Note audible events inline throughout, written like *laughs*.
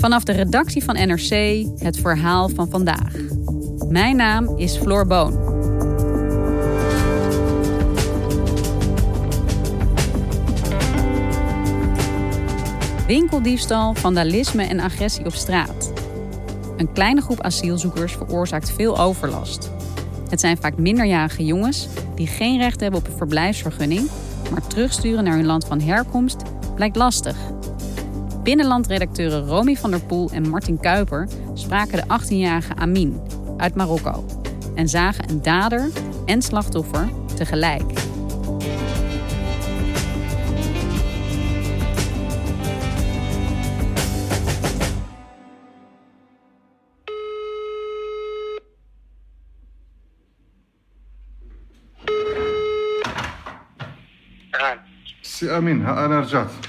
Vanaf de redactie van NRC het verhaal van vandaag. Mijn naam is Floor Boon. Winkeldiefstal, vandalisme en agressie op straat. Een kleine groep asielzoekers veroorzaakt veel overlast. Het zijn vaak minderjarige jongens die geen recht hebben op een verblijfsvergunning, maar terugsturen naar hun land van herkomst blijkt lastig. Binnenlandredacteuren Romy van der Poel en Martin Kuiper spraken de 18-jarige Amin uit Marokko en zagen een dader en slachtoffer tegelijk. نعم سي امين ها انا رجعت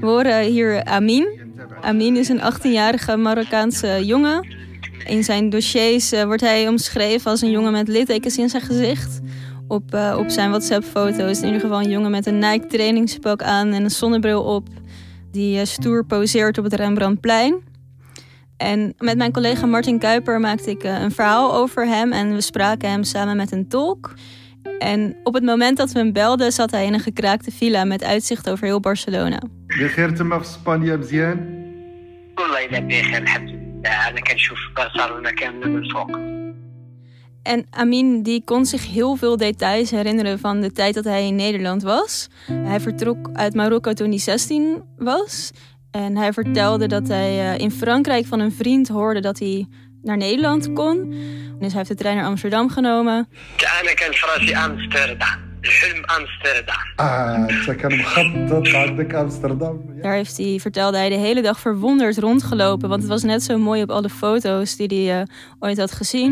we horen hier Amin. Amin is een 18-jarige Marokkaanse jongen. In zijn dossiers eh, wordt hij omschreven als een jongen met littekens in zijn gezicht. Op, eh, op zijn WhatsApp-foto's. in ieder geval een jongen met een Nike trainingspak aan en een zonnebril op. Die eh, stoer poseert op het Rembrandtplein. En met mijn collega Martin Kuiper maakte ik een verhaal over hem en we spraken hem samen met een tolk. En op het moment dat we hem belden, zat hij in een gekraakte villa met uitzicht over heel Barcelona. En Amin die kon zich heel veel details herinneren van de tijd dat hij in Nederland was. Hij vertrok uit Marokko toen hij 16 was. En hij vertelde dat hij eh, in Frankrijk van een vriend hoorde dat hij naar Nederland kon. Dus hij heeft de trein naar Amsterdam genomen. انا كان في راسي امستردام الحلم امستردام اه انت كان مخطط عندك امستردام Daar heeft hij, vertelde hij, de hele dag verwonderd rondgelopen. Want het was net zo mooi op alle foto's die hij eh, ooit had gezien.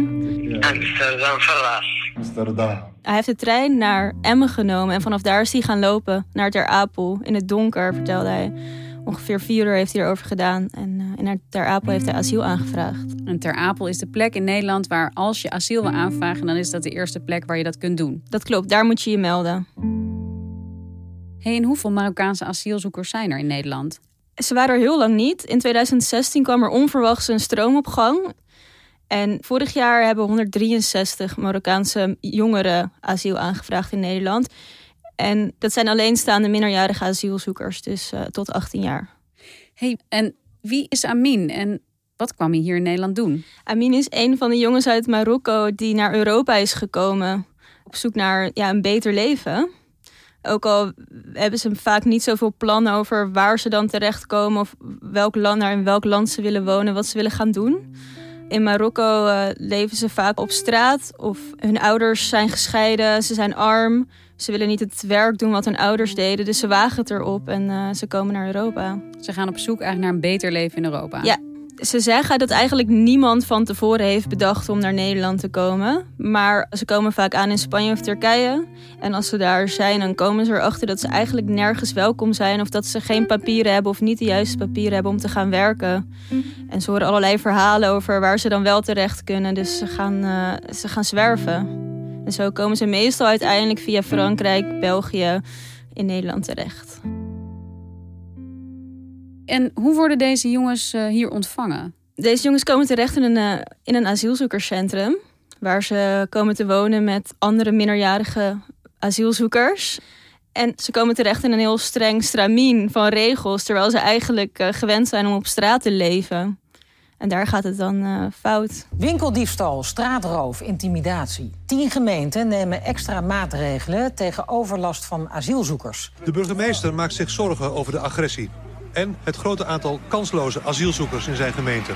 امستردام في الراس امستردام Hij heeft de trein naar Emmen genomen en vanaf daar is hij gaan lopen naar Ter Apel. In het donker, vertelde hij. Ongeveer vier uur heeft hij erover gedaan. En eh, in Ter Apel heeft hij asiel aangevraagd. En Ter Apel is de plek in Nederland waar als je asiel wil aanvragen, dan is dat de eerste plek waar je dat kunt doen. Dat klopt, daar moet je je melden. Hey, en hoeveel Marokkaanse asielzoekers zijn er in Nederland? Ze waren er heel lang niet. In 2016 kwam er onverwachts een stroom op gang. En vorig jaar hebben 163 Marokkaanse jongeren asiel aangevraagd in Nederland. En dat zijn alleenstaande minderjarige asielzoekers, dus eh, tot 18 jaar. Hey, en wie is Amin en wat kwam hij hier in Nederland doen? Amin is een van de jongens uit Marokko die naar Europa is gekomen. Op zoek naar ja, een beter leven. Ook al hebben ze vaak niet zoveel plannen over waar ze dan terechtkomen. Of welk land, naar in welk land ze willen wonen, wat ze willen gaan doen. In Marokko eh, leven ze vaak op straat of hun ouders zijn gescheiden, ze zijn arm. Ze willen niet het werk doen wat hun ouders deden, dus ze wagen het erop en eh, ze komen naar Europa. Ze gaan op zoek eigenlijk naar een beter leven in Europa. Ja, ze zeggen dat eigenlijk niemand van tevoren heeft bedacht om naar Nederland te komen. Maar ze komen vaak aan in Spanje of Turkije. En als ze daar zijn, dan komen ze erachter dat ze eigenlijk nergens welkom zijn. Of dat ze geen papieren hebben of niet de juiste papieren hebben om te gaan werken. En ze horen allerlei verhalen over waar ze dan wel terecht kunnen. Dus ze gaan, eh, ze gaan zwerven. En zo komen ze meestal uiteindelijk via Frankrijk, België in Nederland terecht. En hoe worden deze jongens eh, hier ontvangen? Deze jongens komen terecht in een, eh, in een asielzoekerscentrum. Waar ze komen te wonen met andere minderjarige asielzoekers. En ze komen terecht in een heel streng stramien van regels, terwijl ze eigenlijk uh, gewend zijn om op straat te leven. En daar gaat het dan uh, fout. Winkeldiefstal, straatroof, intimidatie. Tien gemeenten nemen extra maatregelen tegen overlast van asielzoekers. De burgemeester maakt zich zorgen over de agressie. En het grote aantal kansloze asielzoekers in zijn gemeente.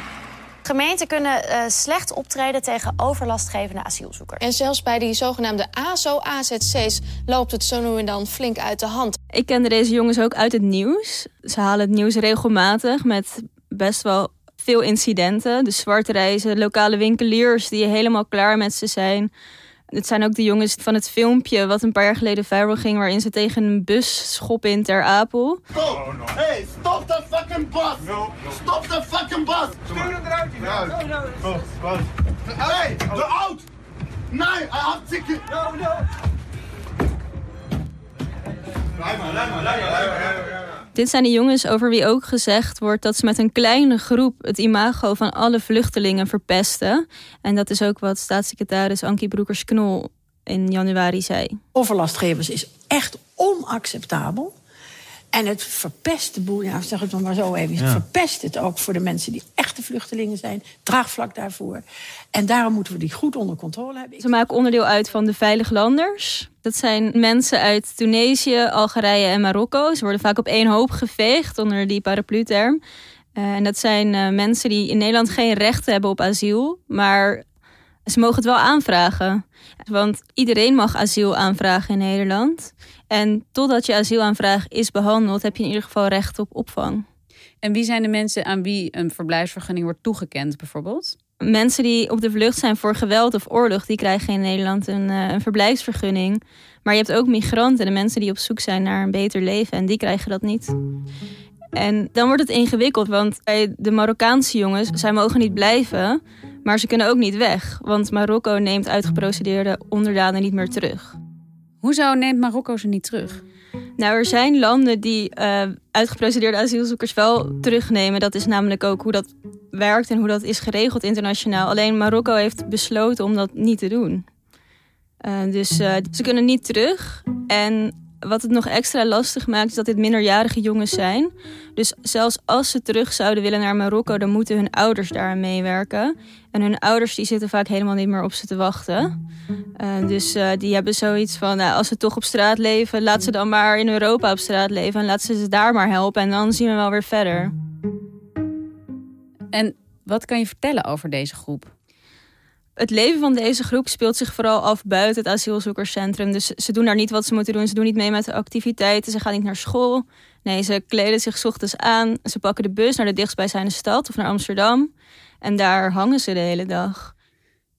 Gemeenten kunnen uh, slecht optreden tegen overlastgevende asielzoekers. En zelfs bij die zogenaamde ASO-AZC's loopt het zo nu en dan flink uit de hand. Ik kende deze jongens ook uit het nieuws. Ze halen het nieuws regelmatig met best wel veel incidenten. De zwarte reizen, lokale winkeliers die helemaal klaar met ze zijn. Het zijn ook de jongens van het filmpje wat een paar jaar geleden viral ging... waarin ze tegen een bus schoppen in Ter Apel. Stop! Hey, stop the fucking bus! No. Stop the fucking bus! Stuur hem eruit! No, no. Hey, de oud! Nee, hij had ticket! No, no! Laat maar, laat maar, laat maar. Dit zijn de jongens over wie ook gezegd wordt dat ze met een kleine groep het imago van alle vluchtelingen verpesten. En dat is ook wat staatssecretaris Ankie Broekers-Knol in januari zei. Overlastgevers is echt onacceptabel. En het verpest de boel, ja, zeg het maar zo even. Het verpest het ook voor de mensen die echte vluchtelingen zijn. Draagvlak daarvoor. En daarom moeten we die goed onder controle hebben. Ze maken onderdeel uit van de Veilig Landers. Dat zijn mensen uit Tunesië, Algerije en Marokko. Ze worden vaak op één hoop geveegd onder die paraplu-term. Uh, en dat zijn uh, mensen die in Nederland geen recht hebben op asiel. Maar ze mogen het wel aanvragen. Want iedereen mag asiel aanvragen in Nederland. En totdat je asielaanvraag is behandeld, heb je in ieder geval recht op opvang. En wie zijn de mensen aan wie een verblijfsvergunning wordt toegekend, bijvoorbeeld? Mensen die op de vlucht zijn voor geweld of oorlog, die krijgen in Nederland een, uh, een verblijfsvergunning. Maar je hebt ook migranten, de mensen die op zoek zijn naar een beter leven, en die krijgen dat niet. En dan wordt het ingewikkeld, want bij de Marokkaanse jongens, zij mogen niet blijven, maar ze kunnen ook niet weg. Want Marokko neemt uitgeprocedeerde onderdanen niet meer terug. Hoezo neemt Marokko ze niet terug? Nou, er zijn landen die uh, uitgeprocedeerde asielzoekers wel terugnemen. Dat is namelijk ook hoe dat werkt en hoe dat is geregeld internationaal. Alleen Marokko heeft besloten om dat niet te doen. Uh, dus uh, ze kunnen niet terug. En wat het nog extra lastig maakt, is dat dit minderjarige jongens zijn. Dus zelfs als ze terug zouden willen naar Marokko, dan moeten hun ouders daar meewerken. En hun ouders die zitten vaak helemaal niet meer op ze te wachten. Uh, dus uh, die hebben zoiets van, nou, als ze toch op straat leven, laat ze dan maar in Europa op straat leven. En laat ze ze daar maar helpen. En dan zien we wel weer verder. En wat kan je vertellen over deze groep? Het leven van deze groep speelt zich vooral af buiten het asielzoekerscentrum. Dus ze doen daar niet wat ze moeten doen. Ze doen niet mee met de activiteiten. Ze gaan niet naar school. Nee, ze kleden zich ochtends aan. Ze pakken de bus naar de dichtstbijzijnde stad of naar Amsterdam. En daar hangen ze de hele dag.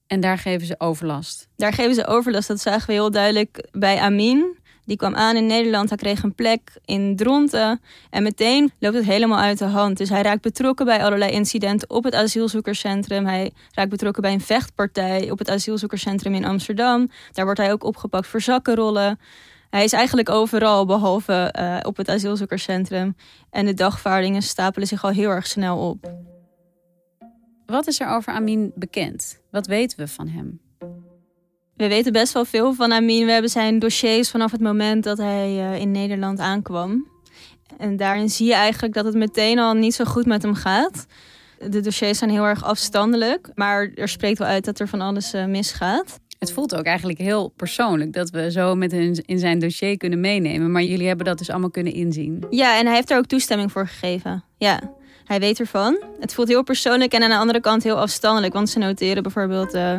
En daar geven ze overlast? Daar geven ze overlast. Dat zagen we heel duidelijk bij Amin. Die kwam aan in Nederland, hij kreeg een plek in Dronten. En meteen loopt het helemaal uit de hand. Dus hij raakt betrokken bij allerlei incidenten op het asielzoekerscentrum. Hij raakt betrokken bij een vechtpartij op het asielzoekerscentrum in Amsterdam. Daar wordt hij ook opgepakt voor zakkenrollen. Hij is eigenlijk overal behalve uh, op het asielzoekerscentrum. En de dagvaardingen stapelen zich al heel erg snel op. Wat is er over Amin bekend? Wat weten we van hem? We weten best wel veel van Amin. We hebben zijn dossiers vanaf het moment dat hij uh, in Nederland aankwam. En daarin zie je eigenlijk dat het meteen al niet zo goed met hem gaat. De dossiers zijn heel erg afstandelijk, maar er spreekt wel uit dat er van alles uh, misgaat. Het voelt ook eigenlijk heel persoonlijk dat we zo met hem in zijn dossier kunnen meenemen. Maar jullie hebben dat dus allemaal kunnen inzien. Ja, en hij heeft er ook toestemming voor gegeven. Ja, hij weet ervan. Het voelt heel persoonlijk en aan de andere kant heel afstandelijk. Want ze noteren bijvoorbeeld... Uh,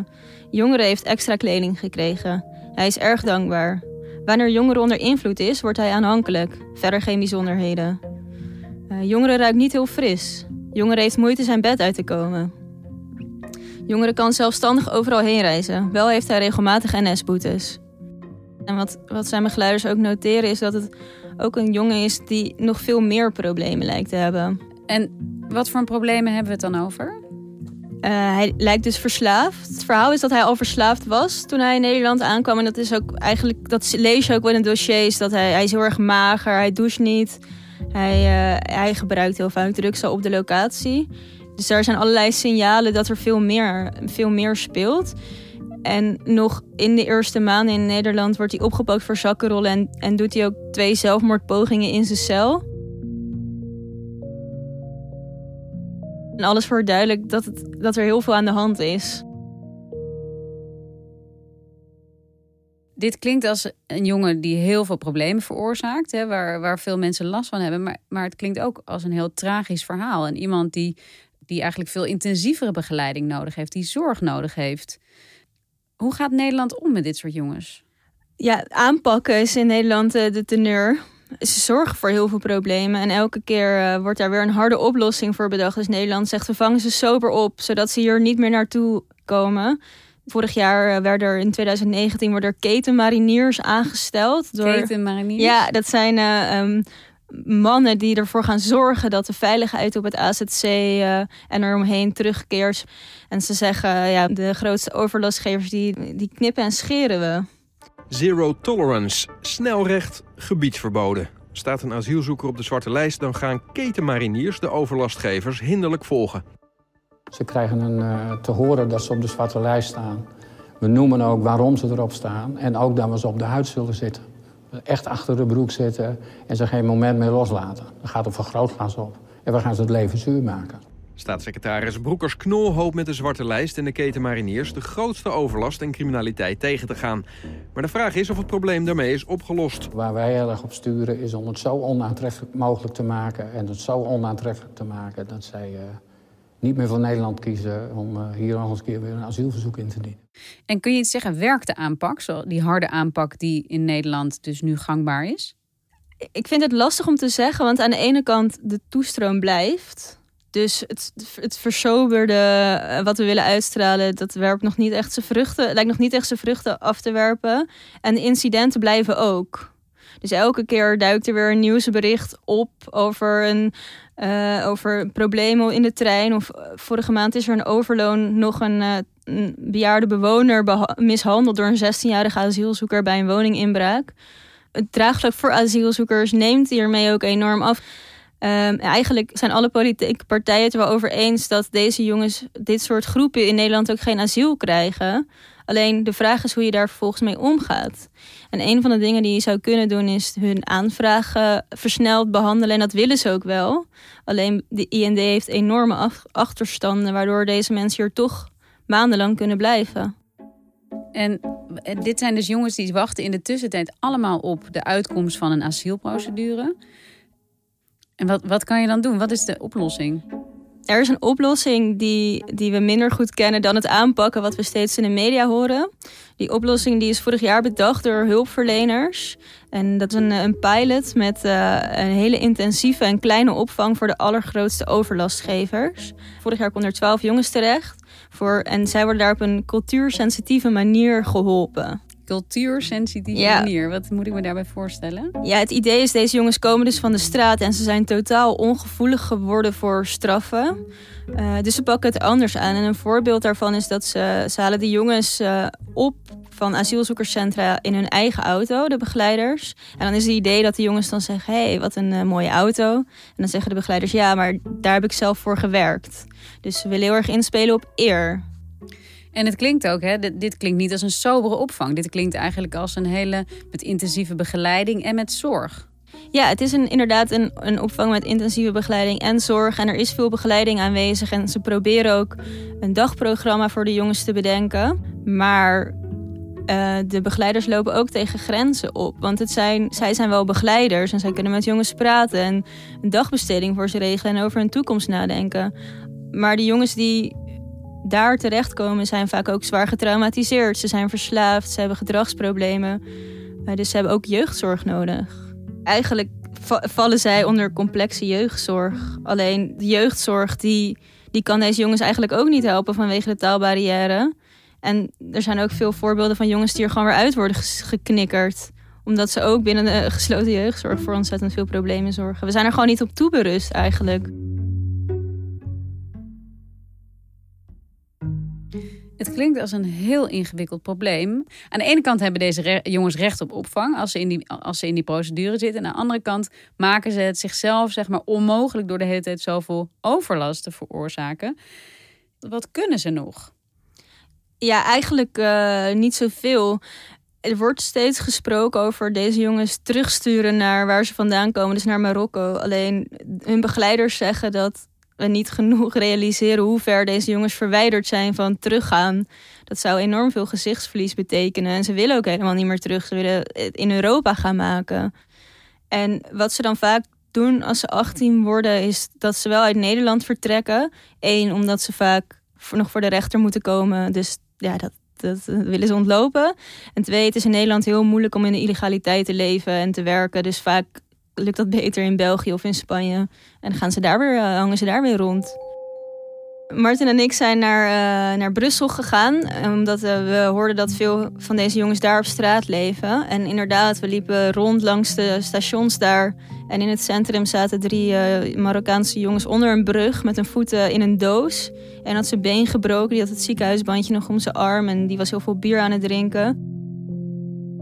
jongeren heeft extra kleding gekregen. Hij is erg dankbaar. Wanneer jongeren onder invloed is, wordt hij aanhankelijk. Verder geen bijzonderheden. Uh, jongeren ruikt niet heel fris. Jongeren heeft moeite zijn bed uit te komen. Jongeren kan zelfstandig overal heen reizen. Wel heeft hij regelmatig NS-boetes. En wat, wat zijn begeleiders ook noteren is dat het ook een jongen is die nog veel meer problemen lijkt te hebben. En wat voor problemen hebben we het dan over? Uh, hij lijkt dus verslaafd. Het verhaal is dat hij al verslaafd was toen hij in Nederland aankwam. En dat is ook eigenlijk, dat lees je ook wel in dossiers. Dat hij, hij is heel erg mager, hij doucht niet. Hij, uh, hij gebruikt heel vaak drugs op de locatie. Dus er zijn allerlei signalen dat er veel meer, veel meer speelt. En nog in de eerste maanden in Nederland wordt hij opgepakt voor zakkenrollen en, en doet hij ook twee zelfmoordpogingen in zijn cel. En alles wordt duidelijk dat, het, dat er heel veel aan de hand is. Dit klinkt als een jongen die heel veel problemen veroorzaakt, hè, waar, waar veel mensen last van hebben. Maar, maar het klinkt ook als een heel tragisch verhaal. En iemand die, die eigenlijk veel intensievere begeleiding nodig heeft, die zorg nodig heeft. Hoe gaat Nederland om met dit soort jongens? Ja, aanpakken is in Nederland eh, de teneur. Ze zorgen voor heel veel problemen en elke keer uh, wordt daar weer een harde oplossing voor bedacht. Dus Nederland zegt we vangen ze sober op, zodat ze hier niet meer naartoe komen. Vorig jaar werden er in 2019 worden er ketenmariniers aangesteld. Door, ketenmariniers? Ja, dat zijn uh, um, mannen die ervoor gaan zorgen dat de veiligheid op het AZC uh, en eromheen terugkeert. En ze zeggen, ja, de grootste overlastgevers die, die knippen en scheren we. Zero tolerance, snelrecht, gebiedsverboden. Staat een asielzoeker op de zwarte lijst, dan gaan ketenmariniers de overlastgevers hinderlijk volgen. Ze krijgen een, uh, te horen dat ze op de zwarte lijst staan. We noemen ook waarom ze erop staan. En ook dat we ze op de huid zullen zitten. Echt achter de broek zitten en ze geen moment meer loslaten. Dan gaat een vergrootglas op. En we gaan ze het leven zuur maken. Staatssecretaris Broekers-Knol hoopt met de zwarte lijst en de ketenmariniers... de grootste overlast en criminaliteit tegen te gaan. Maar de vraag is of het probleem daarmee is opgelost. Waar wij heel erg op sturen is om het zo onaantrekkelijk mogelijk te maken... en het zo onaantrekkelijk te maken dat zij... Uh, niet meer voor Nederland kiezen om uh, hier nog eens een keer weer een asielverzoek in te dienen. En kun je iets zeggen, werkt de aanpak, zo die harde aanpak die in Nederland dus nu gangbaar is? Ik vind het lastig om te zeggen, want aan de ene kant de toestroom blijft. Dus het, het versoberde wat we willen uitstralen, dat werpt nog niet echt zijn vruchten, lijkt nog niet echt zijn vruchten af te werpen. En de incidenten blijven ook. Dus elke keer duikt er weer een nieuwsbericht op over een uh, over problemen in de trein. Of vorige maand is er een overloon nog een, een bejaarde bewoner mishandeld door een 16-jarige asielzoeker bij een woninginbraak. Het draagvlak voor asielzoekers neemt hiermee ook enorm af. Um, eigenlijk zijn alle politieke partijen het wel over eens dat deze jongens, dit soort groepen in Nederland ook geen asiel krijgen. Alleen de vraag is hoe je daar vervolgens mee omgaat. En een van de dingen die je zou kunnen doen is hun aanvragen versneld behandelen. En dat willen ze ook wel. Alleen de IND heeft enorme achterstanden, waardoor deze mensen hier toch maandenlang kunnen blijven. En dit zijn dus jongens die wachten in de tussentijd allemaal op de uitkomst van een asielprocedure. En wat, wat kan je dan doen? Wat is de oplossing? Er is een oplossing die, die we minder goed kennen dan het aanpakken wat we steeds in de media horen. Die oplossing die is vorig jaar bedacht door hulpverleners. En dat is een, een pilot met uh, een hele intensieve en kleine opvang voor de allergrootste overlastgevers. Vorig jaar konden er twaalf jongens terecht. Voor, en zij worden daar op een cultuursensitieve manier geholpen cultuursensitieve ja. manier. Wat moet ik me daarbij voorstellen? Ja, het idee is, deze jongens komen dus van de straat en ze zijn totaal ongevoelig geworden voor straffen. Uh, dus ze pakken het anders aan. En een voorbeeld daarvan is dat ze, ze halen de jongens uh, op van asielzoekerscentra in hun eigen auto, de begeleiders. En dan is het idee dat de jongens dan zeggen: hé, hey, wat een uh, mooie auto. En dan zeggen de begeleiders: ja, maar daar heb ik zelf voor gewerkt. Dus ze willen heel erg inspelen op eer. En het klinkt ook, hè, dit, dit, klinkt niet als een sobere opvang. Dit klinkt eigenlijk als een hele met intensieve begeleiding en met zorg. Ja, het is een, inderdaad een, een opvang met intensieve begeleiding en zorg. En er is veel begeleiding aanwezig. En ze proberen ook een dagprogramma voor de jongens te bedenken. Maar uh, de begeleiders lopen ook tegen grenzen op. Want het zijn, zij zijn wel begeleiders en zij kunnen met jongens praten en een dagbesteding voor ze regelen en over hun toekomst nadenken. Maar de jongens die daar terechtkomen zijn vaak ook zwaar getraumatiseerd. Ze zijn verslaafd, ze hebben gedragsproblemen. Dus ze hebben ook jeugdzorg nodig. Eigenlijk vallen zij onder complexe jeugdzorg. Alleen de jeugdzorg die, die kan deze jongens eigenlijk ook niet helpen vanwege de taalbarrière. En er zijn ook veel voorbeelden van jongens die er gewoon weer uit worden geknikkerd. Omdat ze ook binnen de gesloten jeugdzorg voor ontzettend veel problemen zorgen. We zijn er gewoon niet op toeberust eigenlijk. Het klinkt als een heel ingewikkeld probleem. Aan de ene kant hebben deze jongens recht op opvang als ze, in die, als ze in die procedure zitten. En aan de andere kant maken ze het zichzelf zeg maar, onmogelijk door de hele tijd zoveel overlast te veroorzaken. Wat kunnen ze nog? Ja, eigenlijk uh, niet zoveel. Er wordt steeds gesproken over deze jongens terugsturen naar waar ze vandaan komen, dus naar Marokko. Alleen hun begeleiders zeggen dat we niet genoeg realiseren hoe ver deze jongens verwijderd zijn van teruggaan. Dat zou enorm veel gezichtsverlies betekenen. En ze willen ook helemaal niet meer terug. Ze willen het in Europa gaan maken. En wat ze dan vaak doen als ze 18 worden, is dat ze wel uit Nederland vertrekken. Eén, omdat ze vaak nog voor de rechter moeten komen. Dus ja, dat, dat willen ze ontlopen. En twee, het is in Nederland heel moeilijk om in de illegaliteit te leven en te werken. Dus vaak lukt dat beter in België of in Spanje. En gaan ze daar weer, uh, hangen ze daar weer rond. Martin en ik zijn naar, uh, naar Brussel gegaan. Omdat uh, we hoorden dat veel van deze jongens daar op straat leven. En inderdaad, we liepen rond langs de stations daar. En in het centrum zaten drie Marokkaanse jongens onder een brug met hun voeten in een doos. En had zijn been gebroken. Die had het ziekenhuisbandje nog om zijn arm. En die was heel veel bier aan het drinken.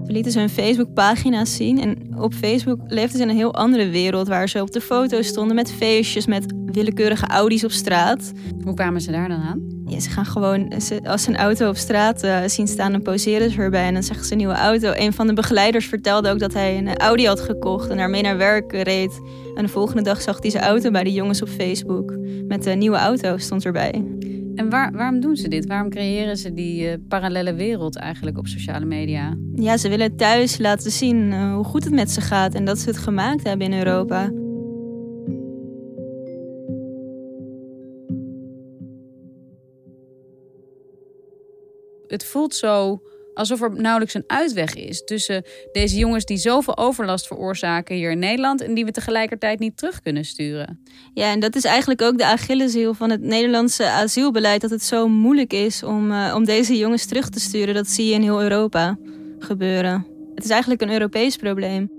We lieten ze hun Facebookpagina's zien. En op Facebook leefden ze in een heel andere wereld. Waar ze op de foto's stonden met feestjes, met willekeurige Audi's op straat. Hoe kwamen ze daar dan aan? Ja, ze gaan gewoon, als ze een auto op straat uh, zien staan, dan poseren ze erbij. En dan zeggen ze een nieuwe auto. Een van de begeleiders vertelde ook dat hij een Audi had gekocht en daarmee naar werk reed. En de volgende dag zag hij zijn auto bij de jongens op Facebook. Met een nieuwe auto stond erbij. En waar, waarom doen ze dit? Waarom creëren ze die uh, parallele wereld eigenlijk op sociale media? Ja, ze willen thuis laten zien uh, hoe goed het met ze gaat en dat ze het gemaakt hebben in Europa. Het voelt zo alsof er nauwelijks een uitweg is tussen deze jongens die zoveel overlast veroorzaken hier in Nederland en die we tegelijkertijd niet terug kunnen sturen. Ja, en dat is eigenlijk ook de Achilleshiel van het Nederlandse asielbeleid, dat het zo moeilijk is om, uh, om deze jongens terug te sturen. Dat zie je in heel Europa gebeuren. Het is eigenlijk een Europees probleem.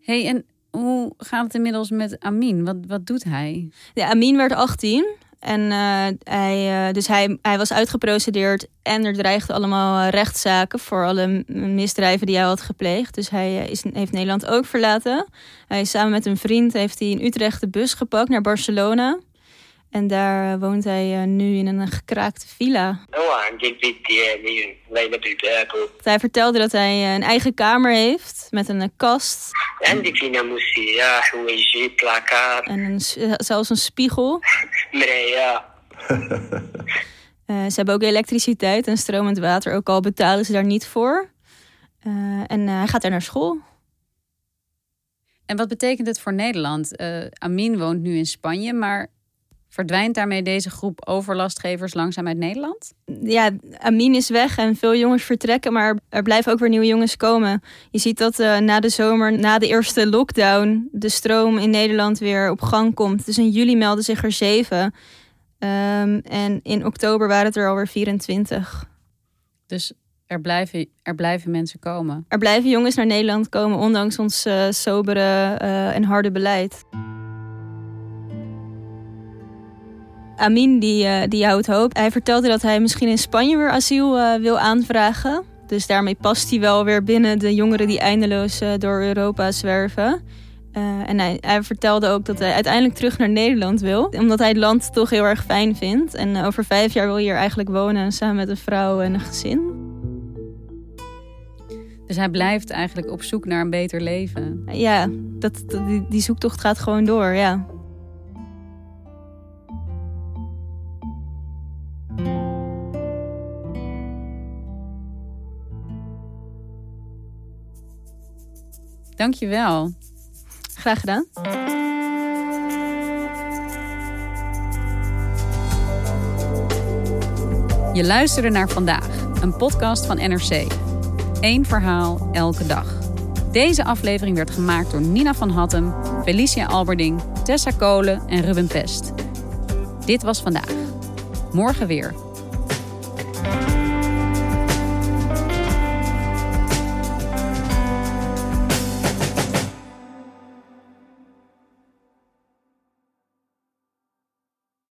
hey, en hoe gaat het inmiddels met Amin? Wat, wat doet hij? Ja, Amin werd 18 en uh, hij, uh, dus hij, hij was uitgeprocedeerd en er dreigden allemaal rechtszaken voor alle misdrijven die hij had gepleegd. Dus hij is, heeft Nederland ook verlaten. Hij samen met een vriend heeft hij in Utrecht de bus gepakt naar Barcelona. En daar woont hij nu in een gekraakte villa. Hij vertelde dat hij een eigen kamer heeft met een kast. En een, zelfs een spiegel. *laughs* Uh, *laughs* ze hebben ook elektriciteit en stromend water, ook al betalen ze daar niet voor. Uh, en uh, hij gaat daar naar school. En wat betekent het voor Nederland? Amin woont nu in Spanje, maar Verdwijnt daarmee deze groep overlastgevers langzaam uit Nederland? Ja, Amin is weg en veel jongens vertrekken, maar er blijven ook weer nieuwe jongens komen. Je ziet dat uh, na de zomer, na de eerste lockdown, de stroom in Nederland weer op gang komt. Dus in juli melden zich er zeven. Um, en in oktober waren het er alweer 24. Dus er blijven, er blijven mensen komen? Er blijven jongens naar Nederland komen, ondanks ons uh, sobere uh, en harde beleid. Amin die, uh, die houdt hoop. Hij vertelde dat hij misschien in Spanje weer asiel uh, wil aanvragen. Dus daarmee past hij wel weer binnen de jongeren die eindeloos uh, door Europa zwerven. en hij, hij, vertelde ook dat hij uiteindelijk terug naar Nederland wil. Omdat hij het land toch heel erg fijn vindt. En over vijf jaar wil hij hier eigenlijk wonen samen met een vrouw en een gezin. Dus hij blijft eigenlijk op zoek naar een beter leven. Ja, dat, dat die, die zoektocht gaat gewoon door, ja. Dankjewel. Graag gedaan. Je luisterde naar vandaag, een podcast van NRC. Eén verhaal elke dag. Deze aflevering werd gemaakt door Nina van Hattem, Felicia Alberding, Tessa Kolen en Ruben Pest. Dit was vandaag. Morgen weer